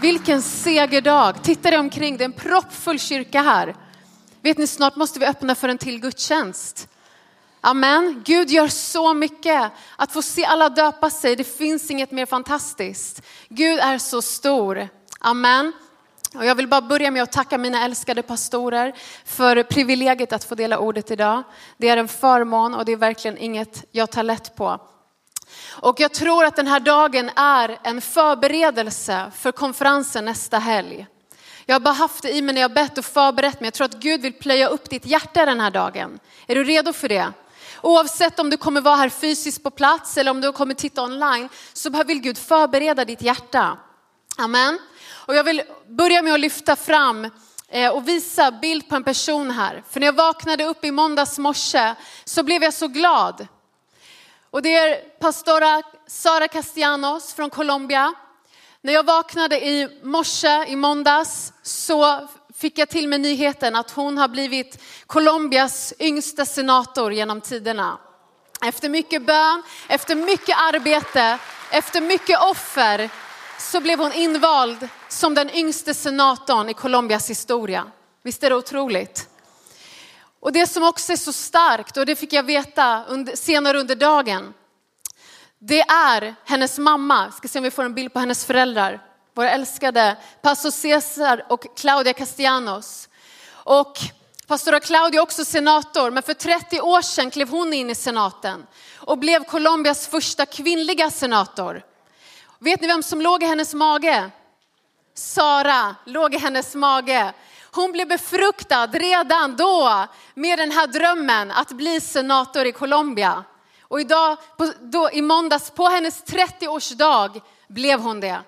Vilken segerdag. Titta dig omkring, det är en proppfull kyrka här. Vet ni, snart måste vi öppna för en till gudstjänst. Amen. Gud gör så mycket. Att få se alla döpa sig, det finns inget mer fantastiskt. Gud är så stor. Amen. Och jag vill bara börja med att tacka mina älskade pastorer för privilegiet att få dela ordet idag. Det är en förmån och det är verkligen inget jag tar lätt på. Och jag tror att den här dagen är en förberedelse för konferensen nästa helg. Jag har bara haft det i mig när jag bett och förberett mig. Jag tror att Gud vill plöja upp ditt hjärta den här dagen. Är du redo för det? Oavsett om du kommer vara här fysiskt på plats eller om du kommer titta online så vill Gud förbereda ditt hjärta. Amen. Och jag vill börja med att lyfta fram eh, och visa bild på en person här. För när jag vaknade upp i måndags morse så blev jag så glad. Och det är pastora Sara Castellanos från Colombia. När jag vaknade i morse, i måndags, så fick jag till mig nyheten att hon har blivit Colombias yngsta senator genom tiderna. Efter mycket bön, efter mycket arbete, efter mycket offer så blev hon invald som den yngste senatorn i Colombias historia. Visst är det otroligt? Och det som också är så starkt, och det fick jag veta under, senare under dagen, det är hennes mamma. Jag ska se om vi får en bild på hennes föräldrar. Våra älskade pastor Cesar och Claudia Castellanos. Och pastora Claudia är också senator, men för 30 år sedan klev hon in i senaten och blev Colombias första kvinnliga senator. Vet ni vem som låg i hennes mage? Sara låg i hennes mage. Hon blev befruktad redan då med den här drömmen att bli senator i Colombia. Och idag, då, i måndags på hennes 30-årsdag blev hon det.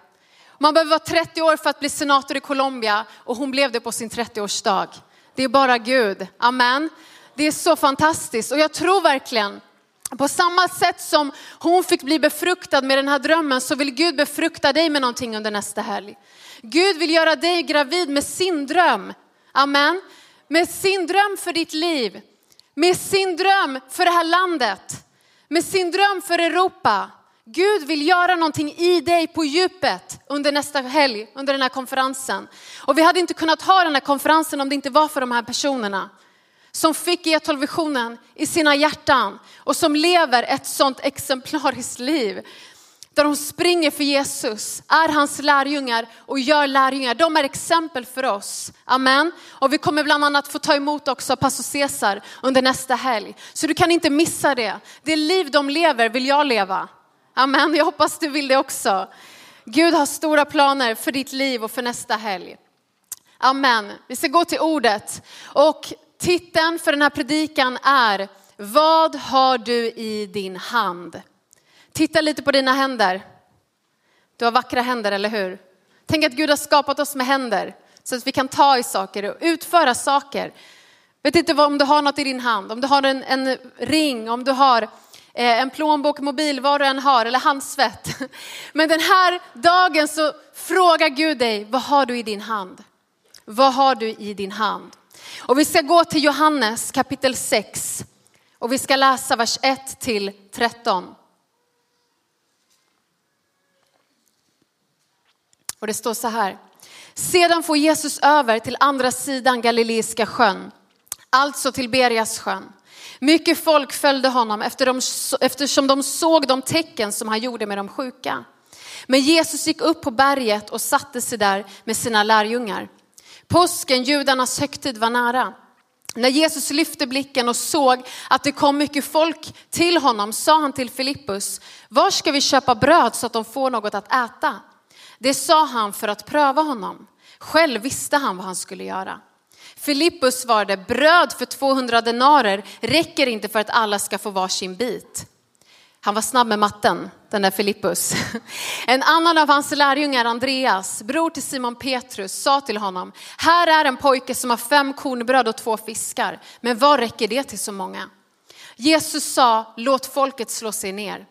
Man behöver vara 30 år för att bli senator i Colombia och hon blev det på sin 30-årsdag. Det är bara Gud, amen. Det är så fantastiskt och jag tror verkligen på samma sätt som hon fick bli befruktad med den här drömmen så vill Gud befrukta dig med någonting under nästa helg. Gud vill göra dig gravid med sin dröm. Amen. Med sin dröm för ditt liv. Med sin dröm för det här landet. Med sin dröm för Europa. Gud vill göra någonting i dig på djupet under nästa helg, under den här konferensen. Och vi hade inte kunnat ha den här konferensen om det inte var för de här personerna som fick E12-visionen i sina hjärtan och som lever ett sånt exemplariskt liv. Där de springer för Jesus, är hans lärjungar och gör lärjungar. De är exempel för oss. Amen. Och vi kommer bland annat få ta emot också pastor Cesar under nästa helg. Så du kan inte missa det. Det liv de lever vill jag leva. Amen. Jag hoppas du vill det också. Gud har stora planer för ditt liv och för nästa helg. Amen. Vi ska gå till ordet. Och Titeln för den här predikan är Vad har du i din hand? Titta lite på dina händer. Du har vackra händer, eller hur? Tänk att Gud har skapat oss med händer så att vi kan ta i saker och utföra saker. Vet inte om du har något i din hand, om du har en, en ring, om du har eh, en plånbok, mobil, vad du än har, eller handsvett. Men den här dagen så frågar Gud dig, vad har du i din hand? Vad har du i din hand? Och vi ska gå till Johannes kapitel 6 och vi ska läsa vers 1 till 13. Och det står så här. Sedan får Jesus över till andra sidan Galileiska sjön, alltså till Berias sjön. Mycket folk följde honom eftersom de såg de tecken som han gjorde med de sjuka. Men Jesus gick upp på berget och satte sig där med sina lärjungar. Påsken, judarnas högtid, var nära. När Jesus lyfte blicken och såg att det kom mycket folk till honom sa han till Filippus, var ska vi köpa bröd så att de får något att äta? Det sa han för att pröva honom. Själv visste han vad han skulle göra. Filippus svarade, bröd för 200 denarer räcker inte för att alla ska få varsin bit. Han var snabb med matten, den där Filippus. En annan av hans lärjungar, Andreas, bror till Simon Petrus, sa till honom, här är en pojke som har fem kornbröd och två fiskar, men vad räcker det till så många? Jesus sa, låt folket slå sig ner.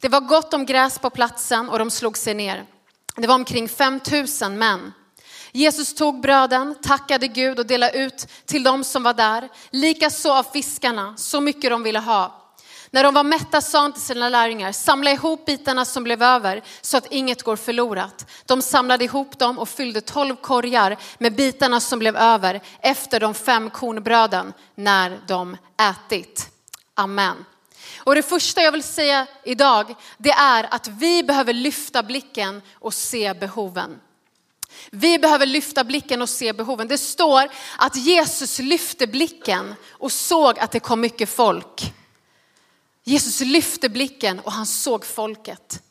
Det var gott om gräs på platsen och de slog sig ner. Det var omkring 5000 män. Jesus tog bröden, tackade Gud och delade ut till dem som var där, likaså av fiskarna, så mycket de ville ha. När de var mätta sa han till sina lärjungar, samla ihop bitarna som blev över så att inget går förlorat. De samlade ihop dem och fyllde tolv korgar med bitarna som blev över efter de fem kornbröden när de ätit. Amen. Och det första jag vill säga idag, det är att vi behöver lyfta blicken och se behoven. Vi behöver lyfta blicken och se behoven. Det står att Jesus lyfte blicken och såg att det kom mycket folk. Jesus lyfte blicken och han såg folket.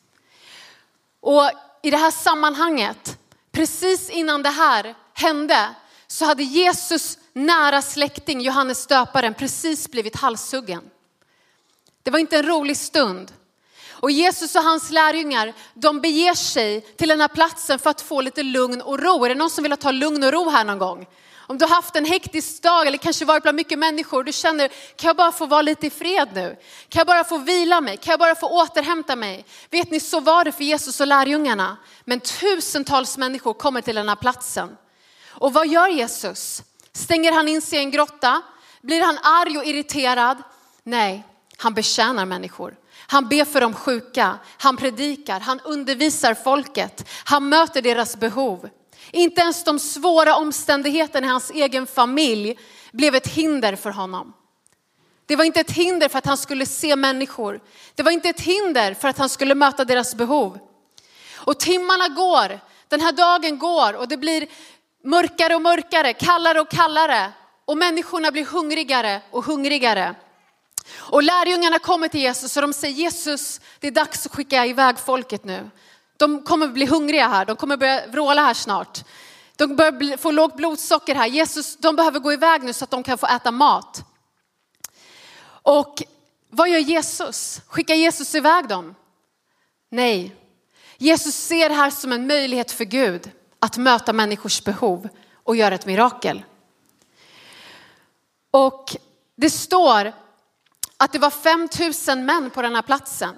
Och i det här sammanhanget, precis innan det här hände, så hade Jesus nära släkting, Johannes döparen, precis blivit halshuggen. Det var inte en rolig stund. Och Jesus och hans lärjungar, de beger sig till den här platsen för att få lite lugn och ro. Är det någon som vill ta lugn och ro här någon gång? Om du har haft en hektisk dag eller kanske varit bland mycket människor och du känner, kan jag bara få vara lite i fred nu? Kan jag bara få vila mig? Kan jag bara få återhämta mig? Vet ni, så var det för Jesus och lärjungarna. Men tusentals människor kommer till den här platsen. Och vad gör Jesus? Stänger han in sig i en grotta? Blir han arg och irriterad? Nej, han betjänar människor. Han ber för de sjuka, han predikar, han undervisar folket, han möter deras behov. Inte ens de svåra omständigheterna i hans egen familj blev ett hinder för honom. Det var inte ett hinder för att han skulle se människor. Det var inte ett hinder för att han skulle möta deras behov. Och timmarna går, den här dagen går och det blir mörkare och mörkare, kallare och kallare. Och människorna blir hungrigare och hungrigare. Och lärjungarna kommer till Jesus och de säger Jesus, det är dags att skicka iväg folket nu. De kommer bli hungriga här, de kommer börja vråla här snart. De börjar få lågt blodsocker här. Jesus, de behöver gå iväg nu så att de kan få äta mat. Och vad gör Jesus? Skickar Jesus iväg dem? Nej. Jesus ser det här som en möjlighet för Gud att möta människors behov och göra ett mirakel. Och det står att det var 5000 män på den här platsen.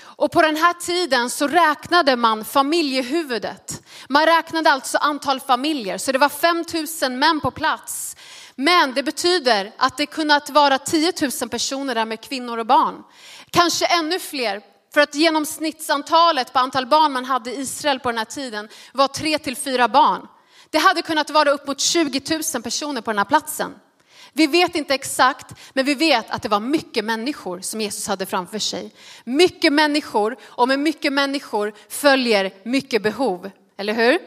Och på den här tiden så räknade man familjehuvudet. Man räknade alltså antal familjer, så det var 5000 män på plats. Men det betyder att det kunnat vara 10 000 personer där med kvinnor och barn. Kanske ännu fler, för att genomsnittsantalet på antal barn man hade i Israel på den här tiden var 3 till 4 barn. Det hade kunnat vara upp mot 20 000 personer på den här platsen. Vi vet inte exakt, men vi vet att det var mycket människor som Jesus hade framför sig. Mycket människor och med mycket människor följer mycket behov, eller hur?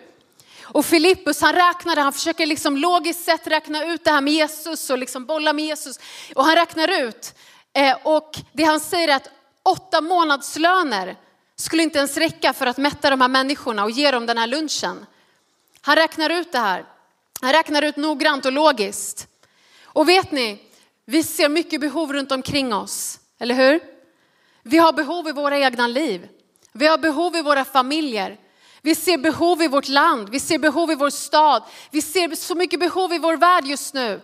Och Filippus han räknade, han försöker liksom logiskt sett räkna ut det här med Jesus och liksom bolla med Jesus. Och han räknar ut, eh, och det han säger är att åtta månadslöner skulle inte ens räcka för att mätta de här människorna och ge dem den här lunchen. Han räknar ut det här. Han räknar ut noggrant och logiskt. Och vet ni, vi ser mycket behov runt omkring oss, eller hur? Vi har behov i våra egna liv. Vi har behov i våra familjer. Vi ser behov i vårt land, vi ser behov i vår stad. Vi ser så mycket behov i vår värld just nu.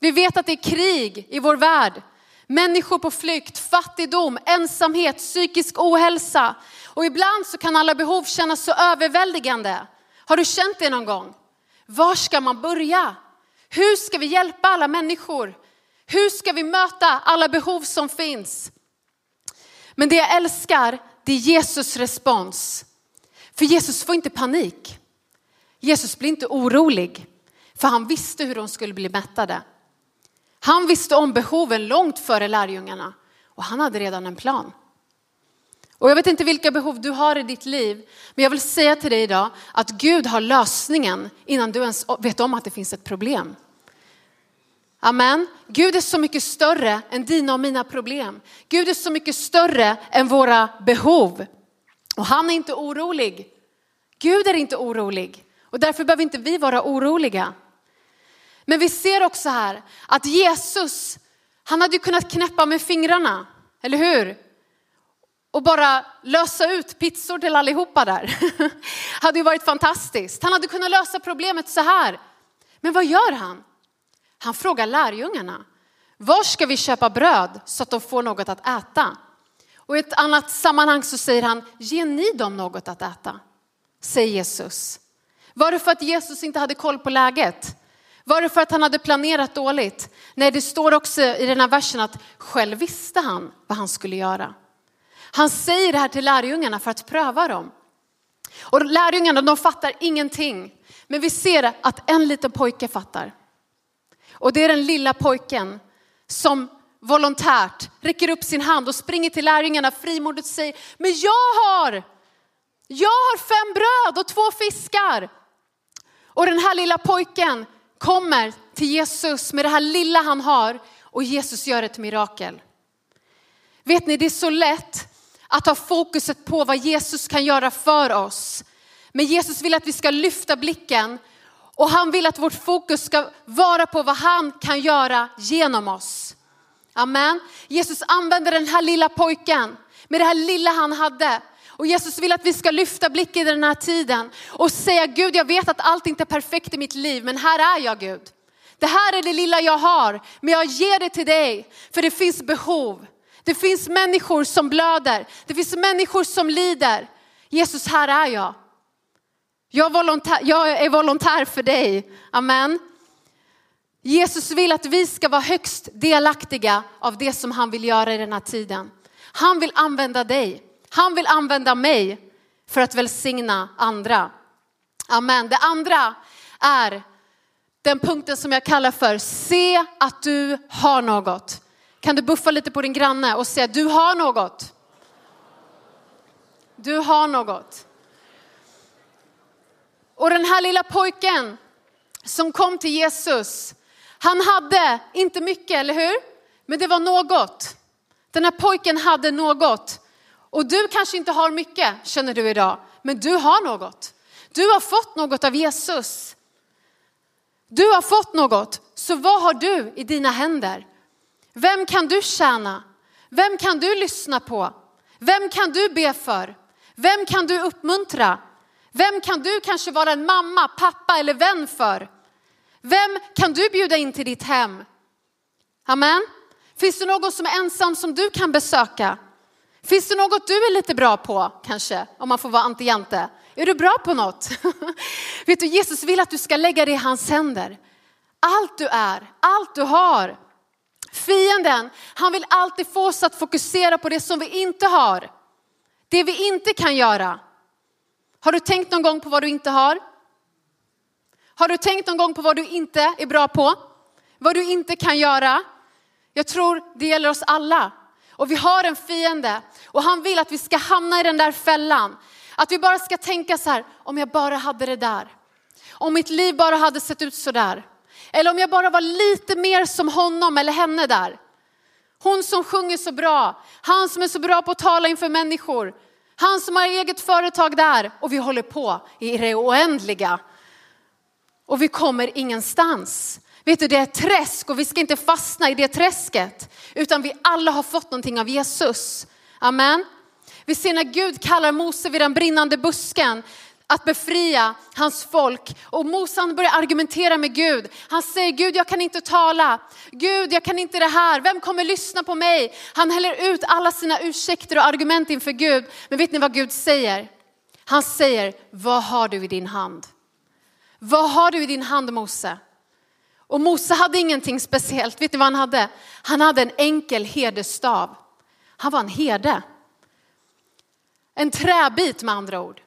Vi vet att det är krig i vår värld. Människor på flykt, fattigdom, ensamhet, psykisk ohälsa. Och ibland så kan alla behov kännas så överväldigande. Har du känt det någon gång? Var ska man börja? Hur ska vi hjälpa alla människor? Hur ska vi möta alla behov som finns? Men det jag älskar, det är Jesus respons. För Jesus får inte panik. Jesus blir inte orolig, för han visste hur de skulle bli mättade. Han visste om behoven långt före lärjungarna och han hade redan en plan. Och jag vet inte vilka behov du har i ditt liv, men jag vill säga till dig idag att Gud har lösningen innan du ens vet om att det finns ett problem. Amen. Gud är så mycket större än dina och mina problem. Gud är så mycket större än våra behov. Och han är inte orolig. Gud är inte orolig och därför behöver inte vi vara oroliga. Men vi ser också här att Jesus, han hade ju kunnat knäppa med fingrarna, eller hur? Och bara lösa ut pizzor till allihopa där. hade ju varit fantastiskt. Han hade kunnat lösa problemet så här. Men vad gör han? Han frågar lärjungarna. Var ska vi köpa bröd så att de får något att äta? Och i ett annat sammanhang så säger han, ge ni dem något att äta? Säger Jesus. Var det för att Jesus inte hade koll på läget? Var det för att han hade planerat dåligt? Nej, det står också i den här versen att själv visste han vad han skulle göra. Han säger det här till lärjungarna för att pröva dem. Och lärjungarna de fattar ingenting. Men vi ser att en liten pojke fattar. Och det är den lilla pojken som volontärt räcker upp sin hand och springer till lärjungarna frimodigt och säger, men jag har, jag har fem bröd och två fiskar. Och den här lilla pojken kommer till Jesus med det här lilla han har och Jesus gör ett mirakel. Vet ni, det är så lätt att ha fokuset på vad Jesus kan göra för oss. Men Jesus vill att vi ska lyfta blicken och han vill att vårt fokus ska vara på vad han kan göra genom oss. Amen. Jesus använder den här lilla pojken med det här lilla han hade. Och Jesus vill att vi ska lyfta blicken i den här tiden och säga Gud, jag vet att allt inte är perfekt i mitt liv, men här är jag Gud. Det här är det lilla jag har, men jag ger det till dig, för det finns behov. Det finns människor som blöder, det finns människor som lider. Jesus, här är jag. Jag, volontär, jag är volontär för dig. Amen. Jesus vill att vi ska vara högst delaktiga av det som han vill göra i den här tiden. Han vill använda dig. Han vill använda mig för att välsigna andra. Amen. Det andra är den punkten som jag kallar för se att du har något. Kan du buffa lite på din granne och säga du har något. Du har något. Och den här lilla pojken som kom till Jesus, han hade inte mycket, eller hur? Men det var något. Den här pojken hade något. Och du kanske inte har mycket, känner du idag, men du har något. Du har fått något av Jesus. Du har fått något, så vad har du i dina händer? Vem kan du tjäna? Vem kan du lyssna på? Vem kan du be för? Vem kan du uppmuntra? Vem kan du kanske vara en mamma, pappa eller vän för? Vem kan du bjuda in till ditt hem? Amen. Finns det någon som är ensam som du kan besöka? Finns det något du är lite bra på kanske, om man får vara antijante? Är du bra på något? Vet du, Jesus vill att du ska lägga det i hans händer. Allt du är, allt du har. Fienden, han vill alltid få oss att fokusera på det som vi inte har. Det vi inte kan göra. Har du tänkt någon gång på vad du inte har? Har du tänkt någon gång på vad du inte är bra på? Vad du inte kan göra? Jag tror det gäller oss alla. Och vi har en fiende och han vill att vi ska hamna i den där fällan. Att vi bara ska tänka så här, om jag bara hade det där. Om mitt liv bara hade sett ut så där. Eller om jag bara var lite mer som honom eller henne där. Hon som sjunger så bra, han som är så bra på att tala inför människor. Han som har eget företag där och vi håller på i det oändliga. Och vi kommer ingenstans. Vet du, det är ett träsk och vi ska inte fastna i det träsket. Utan vi alla har fått någonting av Jesus. Amen. Vi ser när Gud kallar Mose vid den brinnande busken att befria hans folk. Och Mose han börjar argumentera med Gud. Han säger Gud jag kan inte tala. Gud jag kan inte det här. Vem kommer lyssna på mig? Han häller ut alla sina ursäkter och argument inför Gud. Men vet ni vad Gud säger? Han säger, vad har du i din hand? Vad har du i din hand Mose? Och Mose hade ingenting speciellt. Vet ni vad han hade? Han hade en enkel herdestav. Han var en herde. En träbit med andra ord.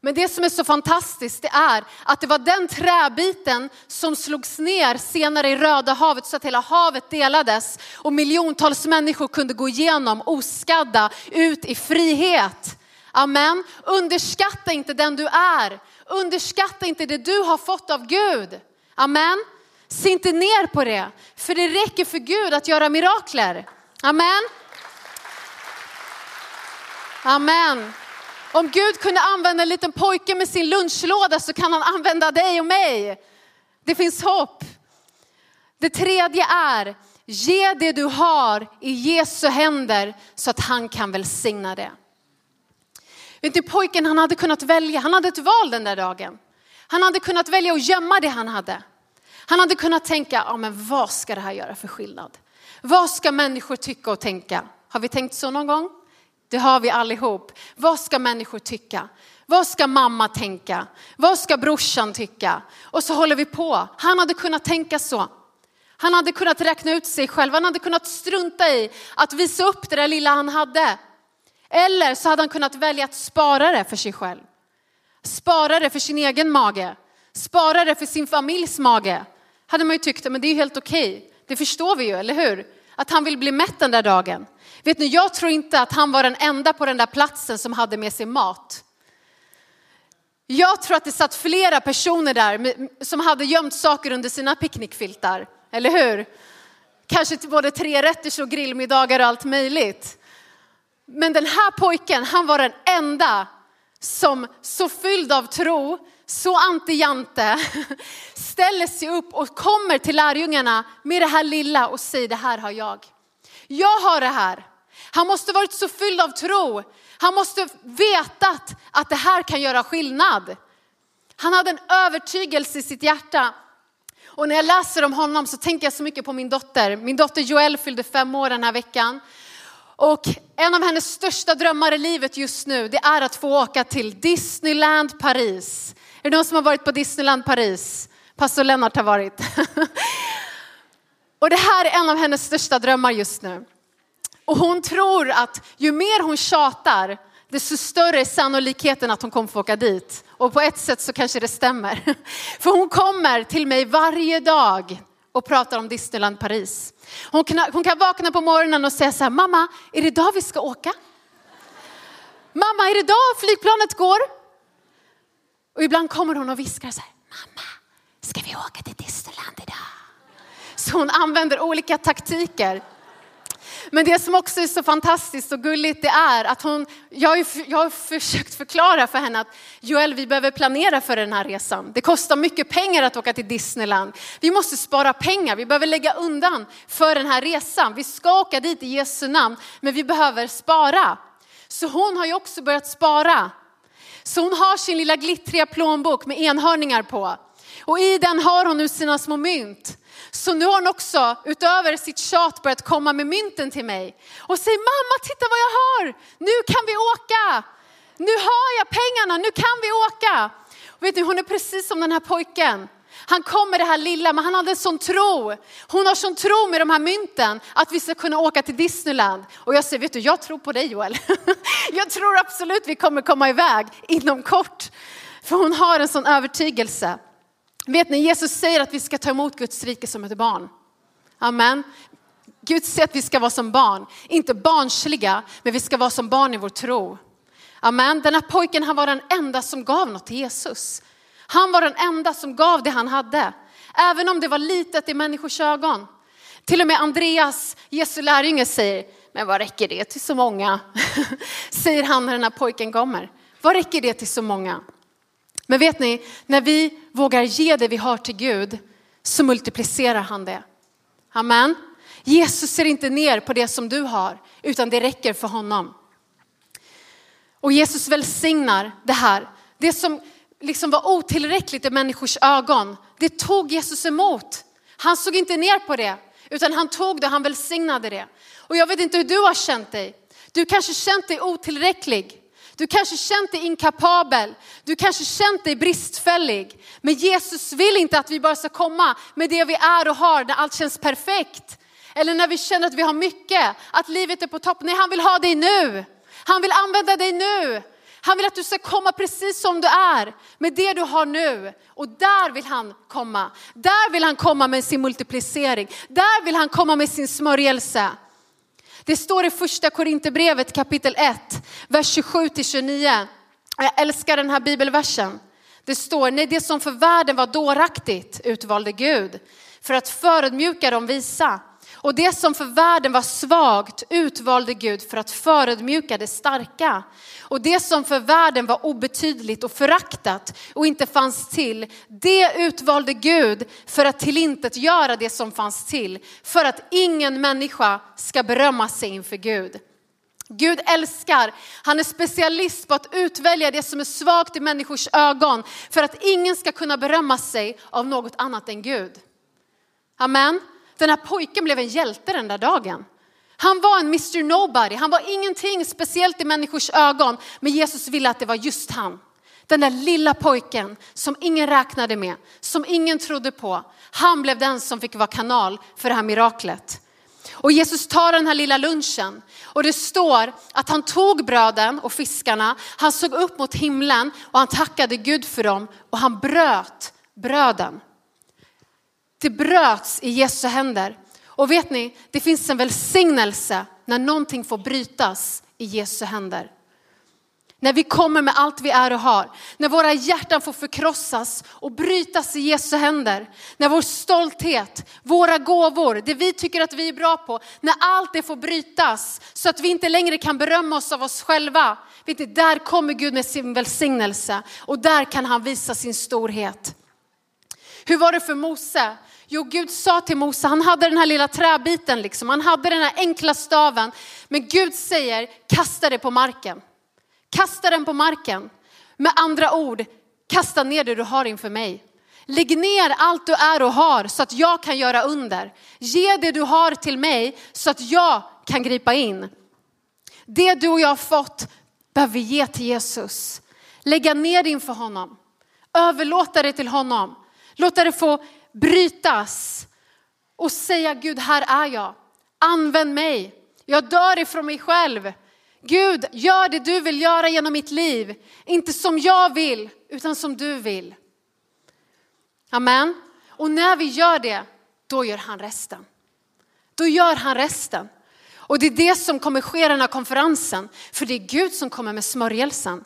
Men det som är så fantastiskt det är att det var den träbiten som slogs ner senare i Röda havet så att hela havet delades och miljontals människor kunde gå igenom oskadda ut i frihet. Amen. Underskatta inte den du är. Underskatta inte det du har fått av Gud. Amen. Se inte ner på det, för det räcker för Gud att göra mirakler. Amen. Amen. Om Gud kunde använda en liten pojke med sin lunchlåda så kan han använda dig och mig. Det finns hopp. Det tredje är, ge det du har i Jesu händer så att han kan välsigna det. Vet ni, pojken han hade kunnat välja, han hade ett val den där dagen. Han hade kunnat välja att gömma det han hade. Han hade kunnat tänka, ja men vad ska det här göra för skillnad? Vad ska människor tycka och tänka? Har vi tänkt så någon gång? Det har vi allihop. Vad ska människor tycka? Vad ska mamma tänka? Vad ska brorsan tycka? Och så håller vi på. Han hade kunnat tänka så. Han hade kunnat räkna ut sig själv. Han hade kunnat strunta i att visa upp det där lilla han hade. Eller så hade han kunnat välja att spara det för sig själv. Spara det för sin egen mage. Spara det för sin familjs mage. Hade man ju tyckt, men det är helt okej. Det förstår vi ju, eller hur? Att han vill bli mätt den där dagen. Vet ni, jag tror inte att han var den enda på den där platsen som hade med sig mat. Jag tror att det satt flera personer där som hade gömt saker under sina picknickfiltar, eller hur? Kanske till både trerätters och grillmiddagar och allt möjligt. Men den här pojken, han var den enda som så fylld av tro, så anti-Jante, ställer sig upp och kommer till lärjungarna med det här lilla och säger det här har jag. Jag har det här. Han måste varit så fylld av tro. Han måste vetat att det här kan göra skillnad. Han hade en övertygelse i sitt hjärta. Och när jag läser om honom så tänker jag så mycket på min dotter. Min dotter Joelle fyllde fem år den här veckan. Och en av hennes största drömmar i livet just nu, det är att få åka till Disneyland Paris. Är det någon som har varit på Disneyland Paris? Pastor Lennart har varit. Och det här är en av hennes största drömmar just nu. Och hon tror att ju mer hon tjatar, desto större är sannolikheten att hon kommer få åka dit. Och på ett sätt så kanske det stämmer. För hon kommer till mig varje dag och pratar om Disneyland Paris. Hon kan, hon kan vakna på morgonen och säga så här, mamma, är det idag vi ska åka? Mamma, är det idag flygplanet går? Och ibland kommer hon och viskar så här, mamma, ska vi åka till Disneyland idag? Så hon använder olika taktiker. Men det som också är så fantastiskt och gulligt det är att hon, jag har, jag har försökt förklara för henne att Joel vi behöver planera för den här resan. Det kostar mycket pengar att åka till Disneyland. Vi måste spara pengar, vi behöver lägga undan för den här resan. Vi ska åka dit i Jesu namn men vi behöver spara. Så hon har ju också börjat spara. Så hon har sin lilla glittriga plånbok med enhörningar på. Och i den har hon nu sina små mynt. Så nu har hon också utöver sitt tjat börjat komma med mynten till mig och säger mamma titta vad jag har, nu kan vi åka. Nu har jag pengarna, nu kan vi åka. Och vet ni, hon är precis som den här pojken. Han kom med det här lilla, men han hade en sån tro. Hon har sån tro med de här mynten att vi ska kunna åka till Disneyland. Och jag säger, vet du, jag tror på dig Joel. jag tror absolut vi kommer komma iväg inom kort. För hon har en sån övertygelse. Vet ni, Jesus säger att vi ska ta emot Guds rike som ett barn. Amen. Gud säger att vi ska vara som barn, inte barnsliga, men vi ska vara som barn i vår tro. Amen. Den här pojken, han var den enda som gav något till Jesus. Han var den enda som gav det han hade, även om det var litet i människors ögon. Till och med Andreas, Jesu lärjunge, säger, men vad räcker det till så många? säger han när den här pojken kommer. Vad räcker det till så många? Men vet ni, när vi vågar ge det vi har till Gud så multiplicerar han det. Amen. Jesus ser inte ner på det som du har, utan det räcker för honom. Och Jesus välsignar det här. Det som liksom var otillräckligt i människors ögon, det tog Jesus emot. Han såg inte ner på det, utan han tog det han välsignade det. Och jag vet inte hur du har känt dig. Du kanske känt dig otillräcklig. Du kanske känt dig inkapabel, du kanske känt dig bristfällig. Men Jesus vill inte att vi bara ska komma med det vi är och har när allt känns perfekt. Eller när vi känner att vi har mycket, att livet är på topp. Nej, han vill ha dig nu. Han vill använda dig nu. Han vill att du ska komma precis som du är med det du har nu. Och där vill han komma. Där vill han komma med sin multiplicering. Där vill han komma med sin smörjelse. Det står i första Korinthierbrevet kapitel 1, vers 27 till 29. Jag älskar den här bibelversen. Det står, nej det som för världen var dåraktigt utvalde Gud för att förödmjuka de visa. Och det som för världen var svagt utvalde Gud för att förödmjuka det starka. Och det som för världen var obetydligt och föraktat och inte fanns till, det utvalde Gud för att tillintetgöra det som fanns till. För att ingen människa ska berömma sig inför Gud. Gud älskar, han är specialist på att utvälja det som är svagt i människors ögon för att ingen ska kunna berömma sig av något annat än Gud. Amen. Den här pojken blev en hjälte den där dagen. Han var en Mr Nobody, han var ingenting speciellt i människors ögon, men Jesus ville att det var just han. Den där lilla pojken som ingen räknade med, som ingen trodde på. Han blev den som fick vara kanal för det här miraklet. Och Jesus tar den här lilla lunchen och det står att han tog bröden och fiskarna, han såg upp mot himlen och han tackade Gud för dem och han bröt bröden. Det bröts i Jesu händer. Och vet ni, det finns en välsignelse när någonting får brytas i Jesu händer. När vi kommer med allt vi är och har. När våra hjärtan får förkrossas och brytas i Jesu händer. När vår stolthet, våra gåvor, det vi tycker att vi är bra på. När allt det får brytas så att vi inte längre kan berömma oss av oss själva. Vet ni, där kommer Gud med sin välsignelse och där kan han visa sin storhet. Hur var det för Mose? Jo, Gud sa till Mose, han hade den här lilla träbiten, liksom. han hade den här enkla staven. Men Gud säger, kasta det på marken. Kasta den på marken. Med andra ord, kasta ner det du har inför mig. Lägg ner allt du är och har så att jag kan göra under. Ge det du har till mig så att jag kan gripa in. Det du och jag har fått behöver vi ge till Jesus. Lägga ner det inför honom. Överlåta det till honom. Låta det få brytas och säga Gud, här är jag. Använd mig. Jag dör ifrån mig själv. Gud, gör det du vill göra genom mitt liv. Inte som jag vill, utan som du vill. Amen. Och när vi gör det, då gör han resten. Då gör han resten. Och det är det som kommer ske i den här konferensen. För det är Gud som kommer med smörjelsen.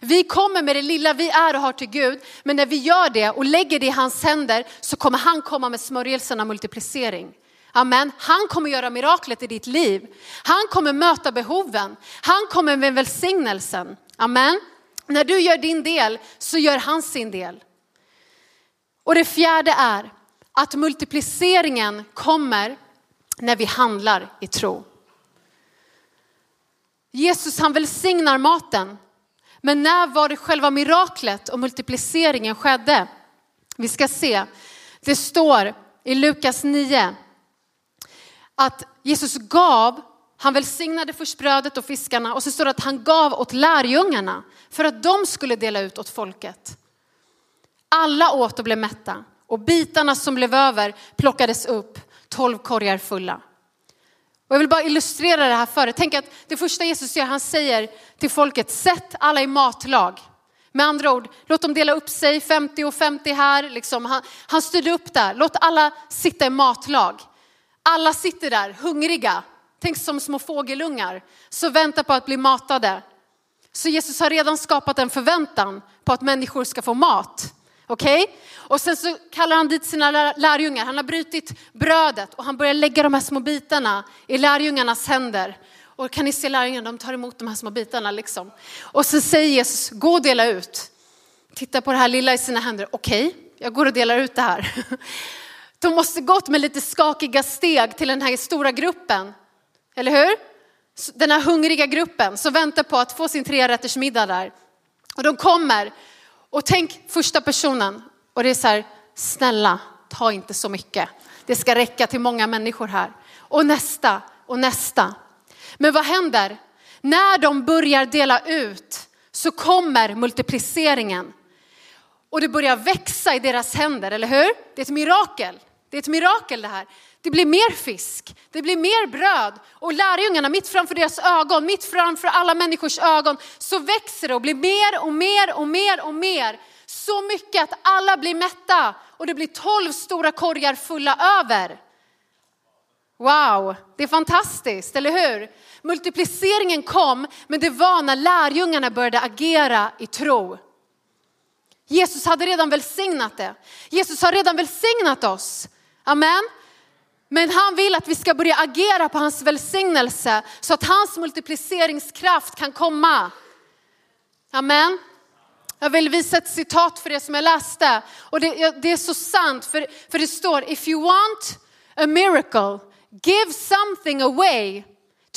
Vi kommer med det lilla vi är och har till Gud, men när vi gör det och lägger det i hans händer så kommer han komma med smörjelsen av multiplicering. Amen. Han kommer göra miraklet i ditt liv. Han kommer möta behoven. Han kommer med välsignelsen. Amen. När du gör din del så gör han sin del. Och det fjärde är att multipliceringen kommer när vi handlar i tro. Jesus han välsignar maten. Men när var det själva miraklet och multipliceringen skedde? Vi ska se. Det står i Lukas 9 att Jesus gav, han välsignade först brödet och fiskarna och så står det att han gav åt lärjungarna för att de skulle dela ut åt folket. Alla åt och blev mätta och bitarna som blev över plockades upp, tolv korgar fulla. Och jag vill bara illustrera det här för er. Tänk att det första Jesus gör, han säger till folket, sätt alla i matlag. Med andra ord, låt dem dela upp sig, 50 och 50 här. Liksom. Han, han styrde upp där, låt alla sitta i matlag. Alla sitter där hungriga, tänk som små fågelungar, så väntar på att bli matade. Så Jesus har redan skapat en förväntan på att människor ska få mat. Okej? Okay? Och sen så kallar han dit sina lärjungar. Han har brutit brödet och han börjar lägga de här små bitarna i lärjungarnas händer. Och kan ni se lärjungarna, de tar emot de här små bitarna liksom. Och så säger Jesus, gå och dela ut. Titta på det här lilla i sina händer. Okej, okay, jag går och delar ut det här. De måste gått med lite skakiga steg till den här stora gruppen. Eller hur? Den här hungriga gruppen som väntar på att få sin trerättersmiddag där. Och de kommer och tänk första personen och det är så här, snälla ta inte så mycket. Det ska räcka till många människor här. Och nästa och nästa. Men vad händer? När de börjar dela ut så kommer multipliceringen. Och det börjar växa i deras händer, eller hur? Det är ett mirakel. Det är ett mirakel det här. Det blir mer fisk, det blir mer bröd och lärjungarna mitt framför deras ögon, mitt framför alla människors ögon så växer det och blir mer och mer och mer och mer. Så mycket att alla blir mätta och det blir tolv stora korgar fulla över. Wow, det är fantastiskt, eller hur? Multipliceringen kom, men det var när lärjungarna började agera i tro. Jesus hade redan välsignat det. Jesus har redan välsignat oss. Amen. Men han vill att vi ska börja agera på hans välsignelse så att hans multipliceringskraft kan komma. Amen. Jag vill visa ett citat för det som jag läste. Och det, det, är så sant, för, för det står, if you want a miracle, give something away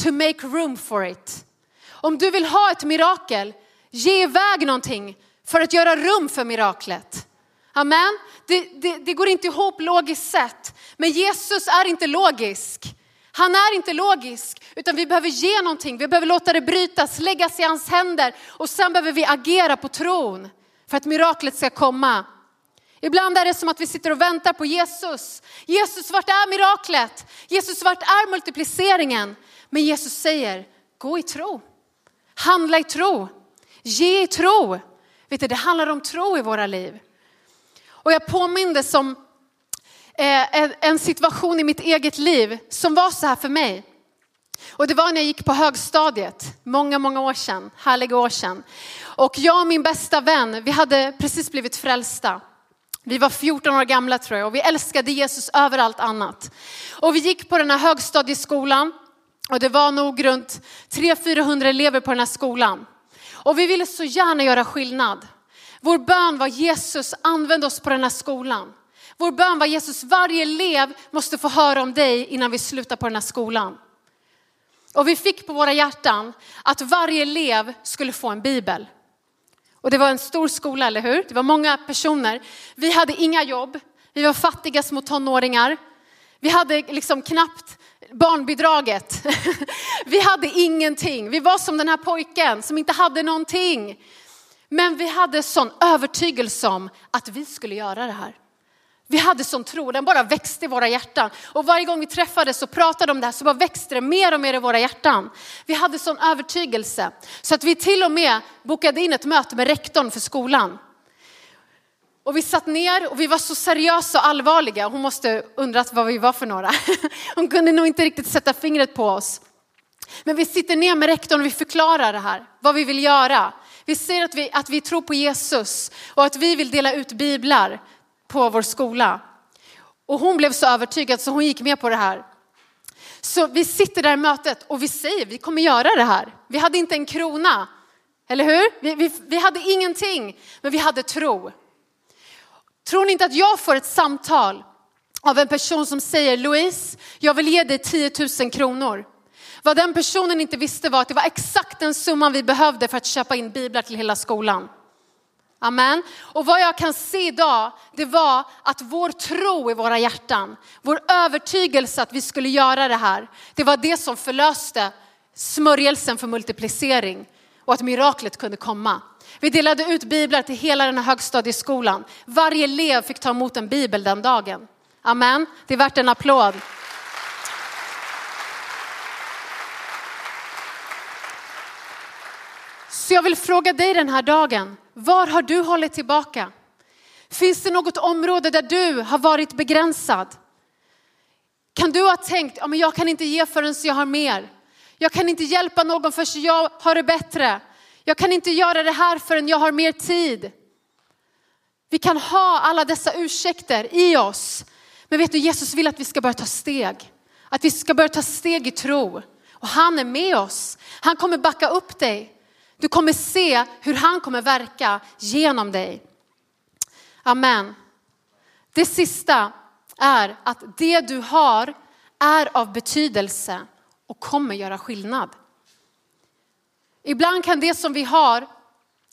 to make room for it. Om du vill ha ett mirakel, ge iväg någonting för att göra rum för miraklet. Amen. Det, det, det går inte ihop logiskt sett. Men Jesus är inte logisk. Han är inte logisk, utan vi behöver ge någonting. Vi behöver låta det brytas, läggas i hans händer och sen behöver vi agera på tron för att miraklet ska komma. Ibland är det som att vi sitter och väntar på Jesus. Jesus, vart är miraklet? Jesus, vart är multipliceringen? Men Jesus säger, gå i tro. Handla i tro. Ge i tro. Vet du, det handlar om tro i våra liv. Och jag påmindes om eh, en situation i mitt eget liv som var så här för mig. Och det var när jag gick på högstadiet, många, många år sedan, härliga år sedan. Och jag och min bästa vän, vi hade precis blivit frälsta. Vi var 14 år gamla tror jag och vi älskade Jesus över allt annat. Och vi gick på den här högstadieskolan och det var nog runt 300-400 elever på den här skolan. Och vi ville så gärna göra skillnad. Vår bön var Jesus, använd oss på den här skolan. Vår bön var Jesus, varje elev måste få höra om dig innan vi slutar på den här skolan. Och vi fick på våra hjärtan att varje elev skulle få en bibel. Och det var en stor skola, eller hur? Det var många personer. Vi hade inga jobb. Vi var fattiga små tonåringar. Vi hade liksom knappt barnbidraget. Vi hade ingenting. Vi var som den här pojken som inte hade någonting. Men vi hade sån övertygelse om att vi skulle göra det här. Vi hade sån tro, den bara växte i våra hjärtan. Och varje gång vi träffades och pratade om det här så bara växte det mer och mer i våra hjärtan. Vi hade sån övertygelse så att vi till och med bokade in ett möte med rektorn för skolan. Och vi satt ner och vi var så seriösa och allvarliga. Hon måste undrat vad vi var för några. Hon kunde nog inte riktigt sätta fingret på oss. Men vi sitter ner med rektorn och vi förklarar det här, vad vi vill göra. Vi säger att vi, att vi tror på Jesus och att vi vill dela ut biblar på vår skola. Och hon blev så övertygad så hon gick med på det här. Så vi sitter där i mötet och vi säger vi kommer göra det här. Vi hade inte en krona, eller hur? Vi, vi, vi hade ingenting, men vi hade tro. Tror ni inte att jag får ett samtal av en person som säger Louise, jag vill ge dig 10 000 kronor. Vad den personen inte visste var att det var exakt den summan vi behövde för att köpa in biblar till hela skolan. Amen. Och vad jag kan se idag, det var att vår tro i våra hjärtan, vår övertygelse att vi skulle göra det här, det var det som förlöste smörjelsen för multiplicering och att miraklet kunde komma. Vi delade ut biblar till hela den här högstadieskolan. Varje elev fick ta emot en bibel den dagen. Amen. Det är värt en applåd. Så jag vill fråga dig den här dagen, var har du hållit tillbaka? Finns det något område där du har varit begränsad? Kan du ha tänkt, ja, men jag kan inte ge förrän jag har mer. Jag kan inte hjälpa någon förrän jag har det bättre. Jag kan inte göra det här förrän jag har mer tid. Vi kan ha alla dessa ursäkter i oss. Men vet du, Jesus vill att vi ska börja ta steg. Att vi ska börja ta steg i tro. Och han är med oss. Han kommer backa upp dig. Du kommer se hur han kommer verka genom dig. Amen. Det sista är att det du har är av betydelse och kommer göra skillnad. Ibland kan det som vi har,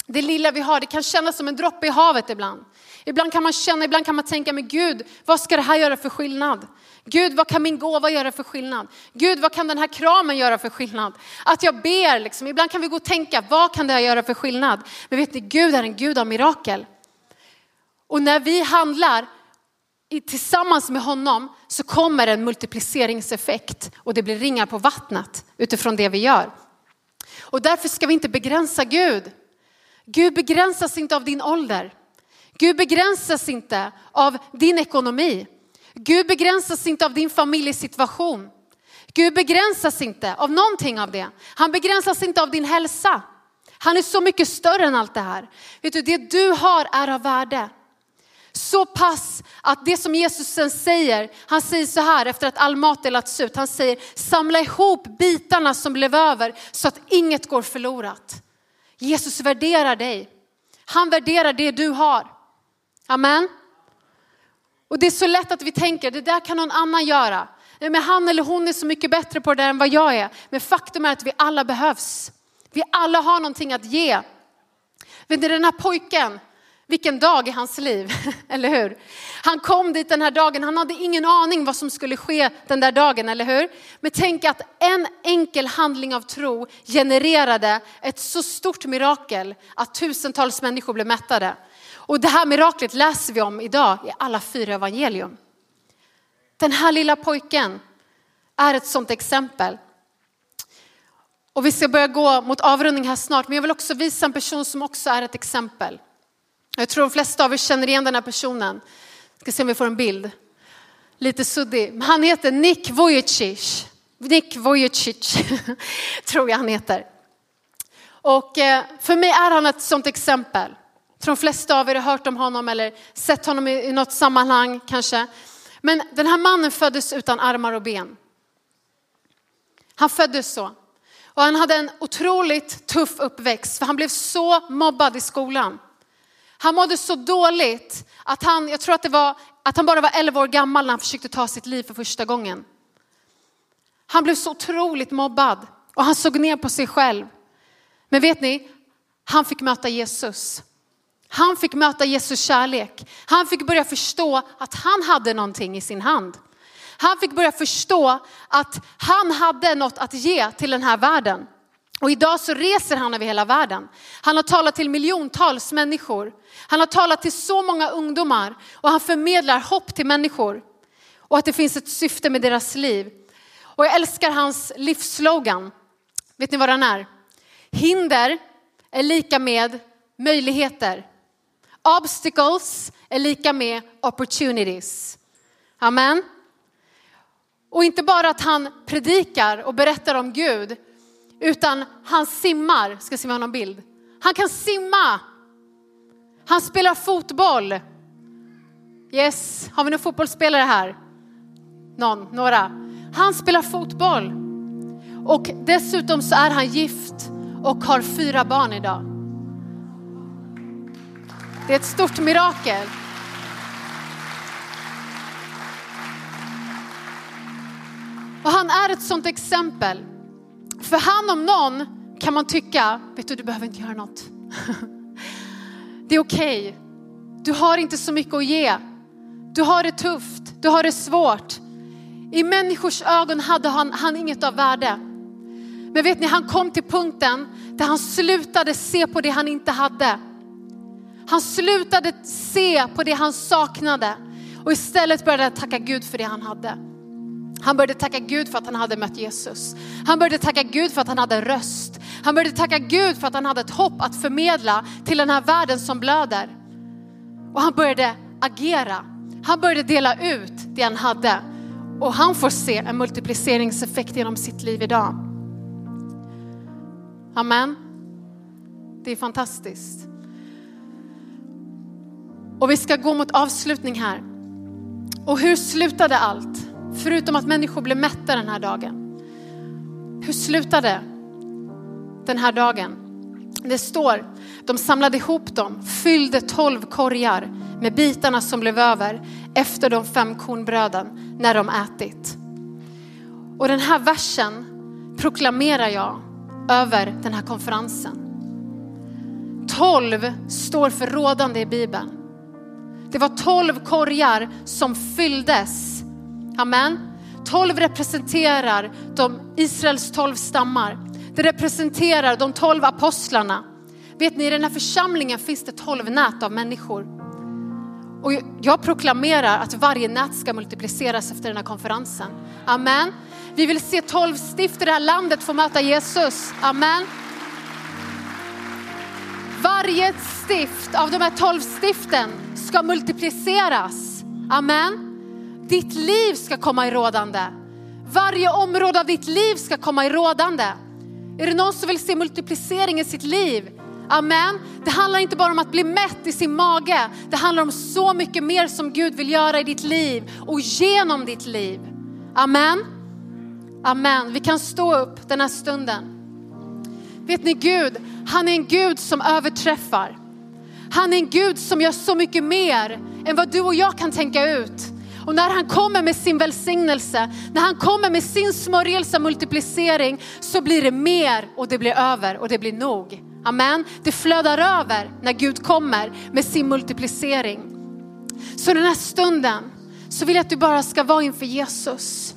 det lilla vi har, det kan kännas som en droppe i havet ibland. Ibland kan man känna, ibland kan man tänka, men Gud, vad ska det här göra för skillnad? Gud, vad kan min gåva göra för skillnad? Gud, vad kan den här kramen göra för skillnad? Att jag ber, liksom. ibland kan vi gå och tänka, vad kan det här göra för skillnad? Men vet ni, Gud är en Gud av mirakel. Och när vi handlar tillsammans med honom så kommer en multipliceringseffekt och det blir ringar på vattnet utifrån det vi gör. Och därför ska vi inte begränsa Gud. Gud begränsas inte av din ålder. Gud begränsas inte av din ekonomi. Gud begränsas inte av din familjesituation. Gud begränsas inte av någonting av det. Han begränsas inte av din hälsa. Han är så mycket större än allt det här. Vet du, det du har är av värde. Så pass att det som Jesus sen säger, han säger så här efter att all mat delats ut, han säger samla ihop bitarna som blev över så att inget går förlorat. Jesus värderar dig. Han värderar det du har. Amen. Och det är så lätt att vi tänker, det där kan någon annan göra. men han eller hon är så mycket bättre på det där än vad jag är. Men faktum är att vi alla behövs. Vi alla har någonting att ge. Vet ni den här pojken, Vilken dag i hans liv, eller hur? Han kom dit den här dagen, han hade ingen aning vad som skulle ske den där dagen, eller hur? Men tänk att en enkel handling av tro genererade ett så stort mirakel att tusentals människor blev mättade. Och det här miraklet läser vi om idag i alla fyra evangelium. Den här lilla pojken är ett sådant exempel. Och vi ska börja gå mot avrundning här snart, men jag vill också visa en person som också är ett exempel. Jag tror de flesta av er känner igen den här personen. Ska se om vi får en bild. Lite suddig. Han heter Nick Vujicic. Nick Vujicic, tror jag han heter. Och eh, för mig är han ett sådant exempel. Jag tror de flesta av er har hört om honom eller sett honom i något sammanhang kanske. Men den här mannen föddes utan armar och ben. Han föddes så. Och han hade en otroligt tuff uppväxt för han blev så mobbad i skolan. Han mådde så dåligt att han, jag tror att det var, att han bara var 11 år gammal när han försökte ta sitt liv för första gången. Han blev så otroligt mobbad och han såg ner på sig själv. Men vet ni, han fick möta Jesus. Han fick möta Jesus kärlek. Han fick börja förstå att han hade någonting i sin hand. Han fick börja förstå att han hade något att ge till den här världen. Och idag så reser han över hela världen. Han har talat till miljontals människor. Han har talat till så många ungdomar och han förmedlar hopp till människor. Och att det finns ett syfte med deras liv. Och jag älskar hans livsslogan. Vet ni vad den är? Hinder är lika med möjligheter. Obstacles är lika med opportunities. Amen. Och inte bara att han predikar och berättar om Gud, utan han simmar. Ska se om jag har någon bild. Han kan simma. Han spelar fotboll. Yes, har vi någon fotbollsspelare här? Någon, några. Han spelar fotboll. Och dessutom så är han gift och har fyra barn idag. Det är ett stort mirakel. Och han är ett sånt exempel. För han om någon kan man tycka, vet du, du behöver inte göra något. Det är okej. Okay. Du har inte så mycket att ge. Du har det tufft, du har det svårt. I människors ögon hade han, han inget av värde. Men vet ni, han kom till punkten där han slutade se på det han inte hade. Han slutade se på det han saknade och istället började tacka Gud för det han hade. Han började tacka Gud för att han hade mött Jesus. Han började tacka Gud för att han hade en röst. Han började tacka Gud för att han hade ett hopp att förmedla till den här världen som blöder. Och han började agera. Han började dela ut det han hade. Och han får se en multipliceringseffekt genom sitt liv idag. Amen. Det är fantastiskt. Och vi ska gå mot avslutning här. Och hur slutade allt? Förutom att människor blev mätta den här dagen. Hur slutade den här dagen? Det står, de samlade ihop dem, fyllde tolv korgar med bitarna som blev över efter de fem kornbröden när de ätit. Och den här versen proklamerar jag över den här konferensen. Tolv står för rådande i Bibeln. Det var tolv korgar som fylldes Amen. 12 representerar de Israels 12 stammar. Det representerar de 12 apostlarna. Vet ni, i den här församlingen finns det 12 nät av människor. Och jag proklamerar att varje nät ska multipliceras efter den här konferensen. Amen. Vi vill se 12 stift i det här landet få möta Jesus. Amen. Varje stift av de här 12 stiften ska multipliceras. Amen. Ditt liv ska komma i rådande. Varje område av ditt liv ska komma i rådande. Är det någon som vill se multiplicering i sitt liv? Amen. Det handlar inte bara om att bli mätt i sin mage. Det handlar om så mycket mer som Gud vill göra i ditt liv och genom ditt liv. Amen. Amen. Vi kan stå upp den här stunden. Vet ni Gud, han är en Gud som överträffar. Han är en Gud som gör så mycket mer än vad du och jag kan tänka ut. Och när han kommer med sin välsignelse, när han kommer med sin smörjelse multiplicering så blir det mer och det blir över och det blir nog. Amen. Det flödar över när Gud kommer med sin multiplicering. Så den här stunden så vill jag att du bara ska vara inför Jesus.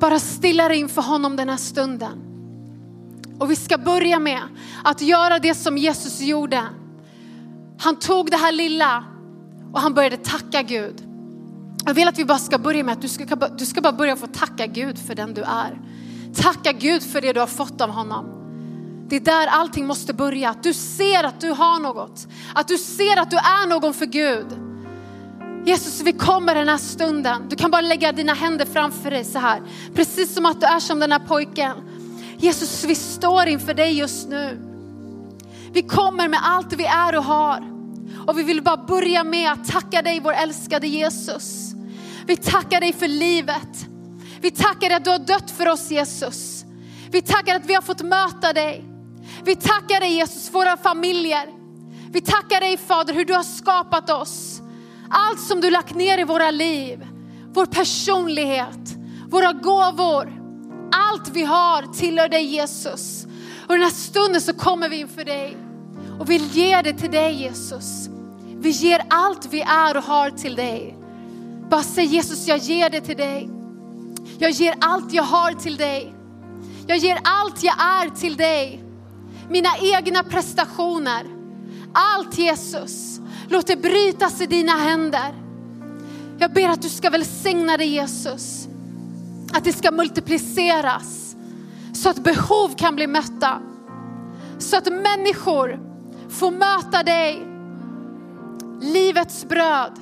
Bara stilla dig inför honom den här stunden. Och vi ska börja med att göra det som Jesus gjorde. Han tog det här lilla och han började tacka Gud. Jag vill att vi bara ska börja med att du ska, du ska bara börja få tacka Gud för den du är. Tacka Gud för det du har fått av honom. Det är där allting måste börja. Att du ser att du har något. Att du ser att du är någon för Gud. Jesus, vi kommer den här stunden. Du kan bara lägga dina händer framför dig så här. Precis som att du är som den här pojken. Jesus, vi står inför dig just nu. Vi kommer med allt vi är och har. Och vi vill bara börja med att tacka dig vår älskade Jesus. Vi tackar dig för livet. Vi tackar dig att du har dött för oss Jesus. Vi tackar att vi har fått möta dig. Vi tackar dig Jesus för våra familjer. Vi tackar dig Fader hur du har skapat oss. Allt som du lagt ner i våra liv, vår personlighet, våra gåvor. Allt vi har tillhör dig Jesus. Och den här stunden så kommer vi inför dig och vill ge det till dig Jesus. Vi ger allt vi är och har till dig. Bara säg Jesus, jag ger det till dig. Jag ger allt jag har till dig. Jag ger allt jag är till dig. Mina egna prestationer. Allt Jesus. Låt det brytas i dina händer. Jag ber att du ska välsigna dig Jesus. Att det ska multipliceras. Så att behov kan bli mötta. Så att människor får möta dig. Livets bröd.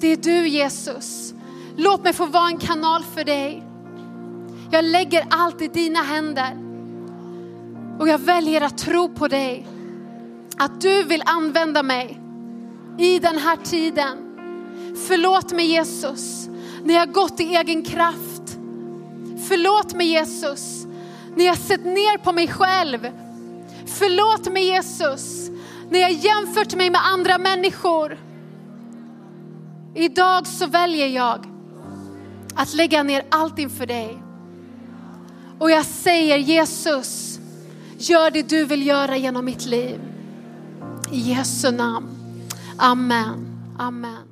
Det är du Jesus. Låt mig få vara en kanal för dig. Jag lägger allt i dina händer. Och jag väljer att tro på dig. Att du vill använda mig i den här tiden. Förlåt mig Jesus när jag gått i egen kraft. Förlåt mig Jesus när jag sett ner på mig själv. Förlåt mig Jesus när jag jämfört mig med andra människor. Idag så väljer jag att lägga ner allt inför dig. Och jag säger Jesus, gör det du vill göra genom mitt liv. I Jesu namn. Amen. Amen.